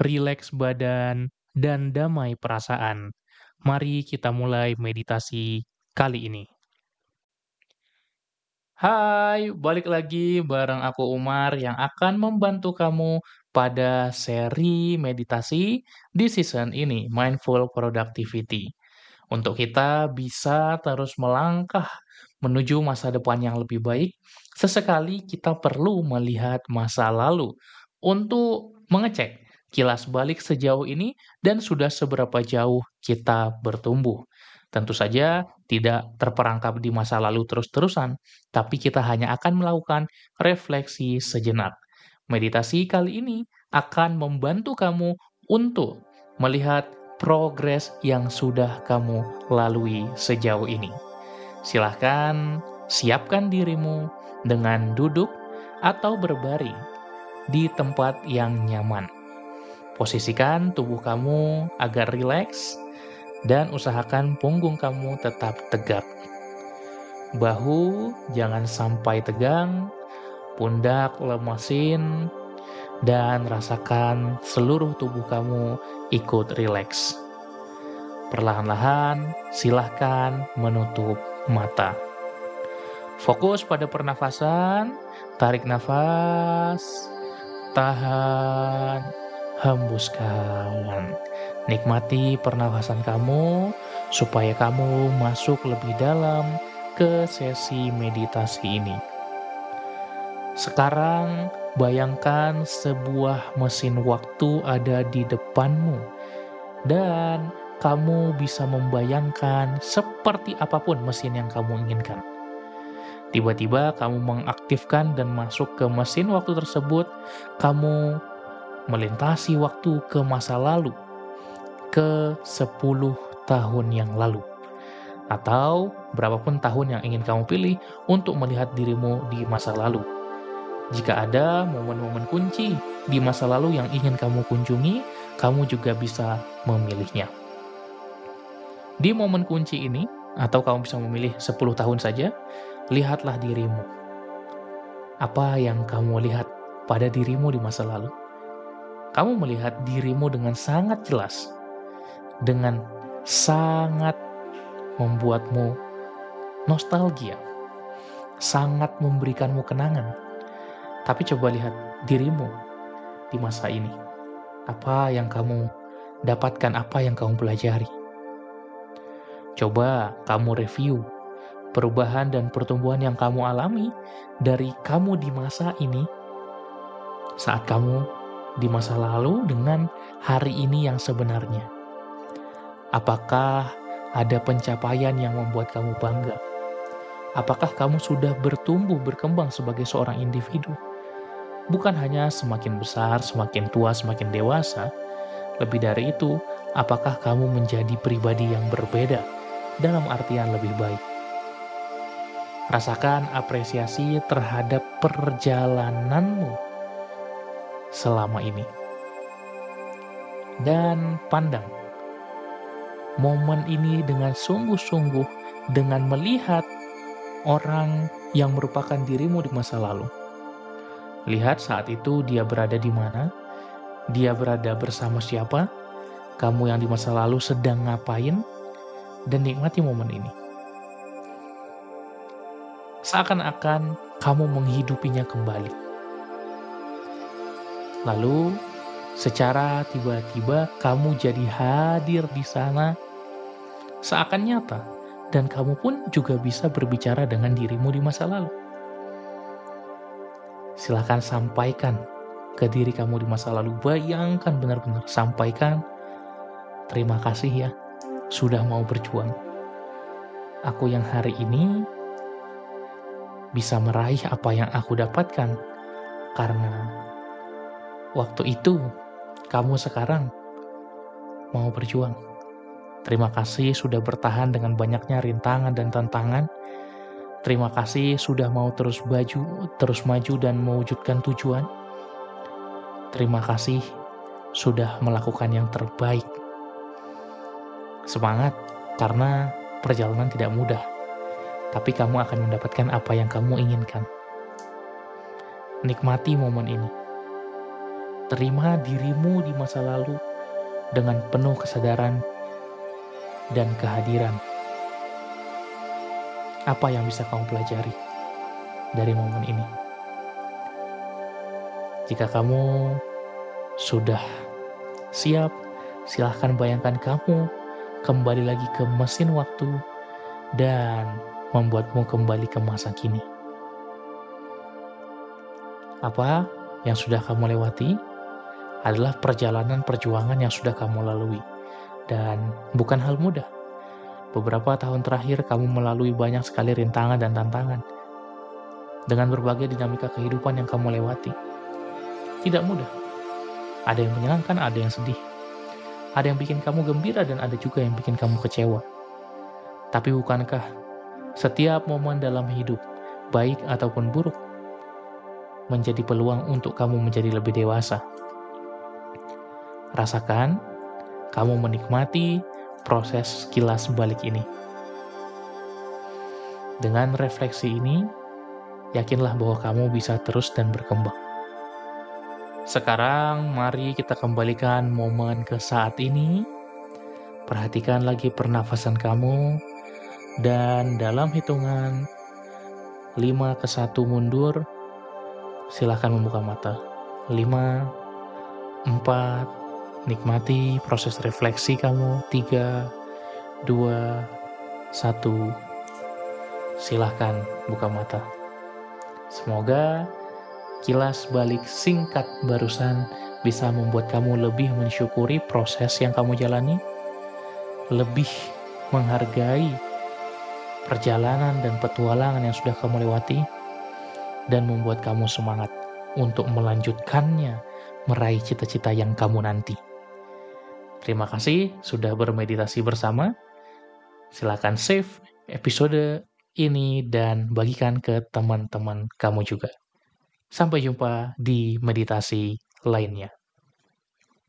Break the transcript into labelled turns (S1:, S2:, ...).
S1: rileks badan, dan damai perasaan. Mari kita mulai meditasi kali ini. Hai, balik lagi bareng aku Umar yang akan membantu kamu pada seri meditasi di season ini, Mindful Productivity. Untuk kita bisa terus melangkah menuju masa depan yang lebih baik, sesekali kita perlu melihat masa lalu untuk mengecek kilas balik sejauh ini dan sudah seberapa jauh kita bertumbuh. Tentu saja tidak terperangkap di masa lalu terus-terusan, tapi kita hanya akan melakukan refleksi sejenak. Meditasi kali ini akan membantu kamu untuk melihat progres yang sudah kamu lalui sejauh ini. Silahkan siapkan dirimu dengan duduk atau berbaring di tempat yang nyaman. Posisikan tubuh kamu agar rileks dan usahakan punggung kamu tetap tegak. Bahu jangan sampai tegang, pundak lemesin, dan rasakan seluruh tubuh kamu ikut rileks. Perlahan-lahan, silahkan menutup mata. Fokus pada pernafasan, tarik nafas, tahan, hembuskan. Nikmati pernafasan kamu supaya kamu masuk lebih dalam ke sesi meditasi ini. Sekarang bayangkan sebuah mesin waktu ada di depanmu dan kamu bisa membayangkan seperti apa pun mesin yang kamu inginkan. Tiba-tiba kamu mengaktifkan dan masuk ke mesin waktu tersebut, kamu melintasi waktu ke masa lalu, ke 10 tahun yang lalu. Atau berapapun tahun yang ingin kamu pilih untuk melihat dirimu di masa lalu. Jika ada momen-momen kunci di masa lalu yang ingin kamu kunjungi, kamu juga bisa memilihnya. Di momen kunci ini, atau kamu bisa memilih 10 tahun saja, lihatlah dirimu. Apa yang kamu lihat pada dirimu di masa lalu? Kamu melihat dirimu dengan sangat jelas, dengan sangat membuatmu nostalgia, sangat memberikanmu kenangan. Tapi coba lihat dirimu di masa ini. Apa yang kamu dapatkan, apa yang kamu pelajari. Coba kamu review perubahan dan pertumbuhan yang kamu alami dari kamu di masa ini saat kamu di masa lalu dengan hari ini yang sebenarnya? Apakah ada pencapaian yang membuat kamu bangga? Apakah kamu sudah bertumbuh berkembang sebagai seorang individu? Bukan hanya semakin besar, semakin tua, semakin dewasa. Lebih dari itu, apakah kamu menjadi pribadi yang berbeda dalam artian lebih baik? Rasakan apresiasi terhadap perjalananmu selama ini. Dan pandang momen ini dengan sungguh-sungguh dengan melihat orang yang merupakan dirimu di masa lalu. Lihat saat itu dia berada di mana, dia berada bersama siapa, kamu yang di masa lalu sedang ngapain, dan nikmati momen ini. Seakan-akan kamu menghidupinya kembali. Lalu secara tiba-tiba kamu jadi hadir di sana seakan nyata dan kamu pun juga bisa berbicara dengan dirimu di masa lalu. Silahkan sampaikan ke diri kamu di masa lalu. Bayangkan benar-benar sampaikan terima kasih ya sudah mau berjuang. Aku yang hari ini bisa meraih apa yang aku dapatkan karena Waktu itu, kamu sekarang mau berjuang. Terima kasih sudah bertahan dengan banyaknya rintangan dan tantangan. Terima kasih sudah mau terus baju, terus maju dan mewujudkan tujuan. Terima kasih sudah melakukan yang terbaik. Semangat karena perjalanan tidak mudah. Tapi kamu akan mendapatkan apa yang kamu inginkan. Nikmati momen ini. Terima dirimu di masa lalu dengan penuh kesadaran dan kehadiran. Apa yang bisa kamu pelajari dari momen ini? Jika kamu sudah siap, silahkan bayangkan kamu kembali lagi ke mesin waktu dan membuatmu kembali ke masa kini apa yang sudah kamu lewati adalah perjalanan perjuangan yang sudah kamu lalui. Dan bukan hal mudah. Beberapa tahun terakhir kamu melalui banyak sekali rintangan dan tantangan. Dengan berbagai dinamika kehidupan yang kamu lewati. Tidak mudah. Ada yang menyenangkan, ada yang sedih. Ada yang bikin kamu gembira dan ada juga yang bikin kamu kecewa. Tapi bukankah setiap momen dalam hidup, baik ataupun buruk, menjadi peluang untuk kamu menjadi lebih dewasa. Rasakan kamu menikmati proses kilas balik ini. Dengan refleksi ini, yakinlah bahwa kamu bisa terus dan berkembang. Sekarang, mari kita kembalikan momen ke saat ini. Perhatikan lagi pernafasan kamu, dan dalam hitungan 5 ke 1 mundur, silahkan membuka mata. 5, 4, nikmati proses refleksi kamu. 3, 2, 1, silahkan buka mata. Semoga kilas balik singkat barusan bisa membuat kamu lebih mensyukuri proses yang kamu jalani, lebih menghargai perjalanan dan petualangan yang sudah kamu lewati, dan membuat kamu semangat untuk melanjutkannya, meraih cita-cita yang kamu nanti. Terima kasih sudah bermeditasi bersama. Silakan save episode ini dan bagikan ke teman-teman kamu juga. Sampai jumpa di meditasi lainnya.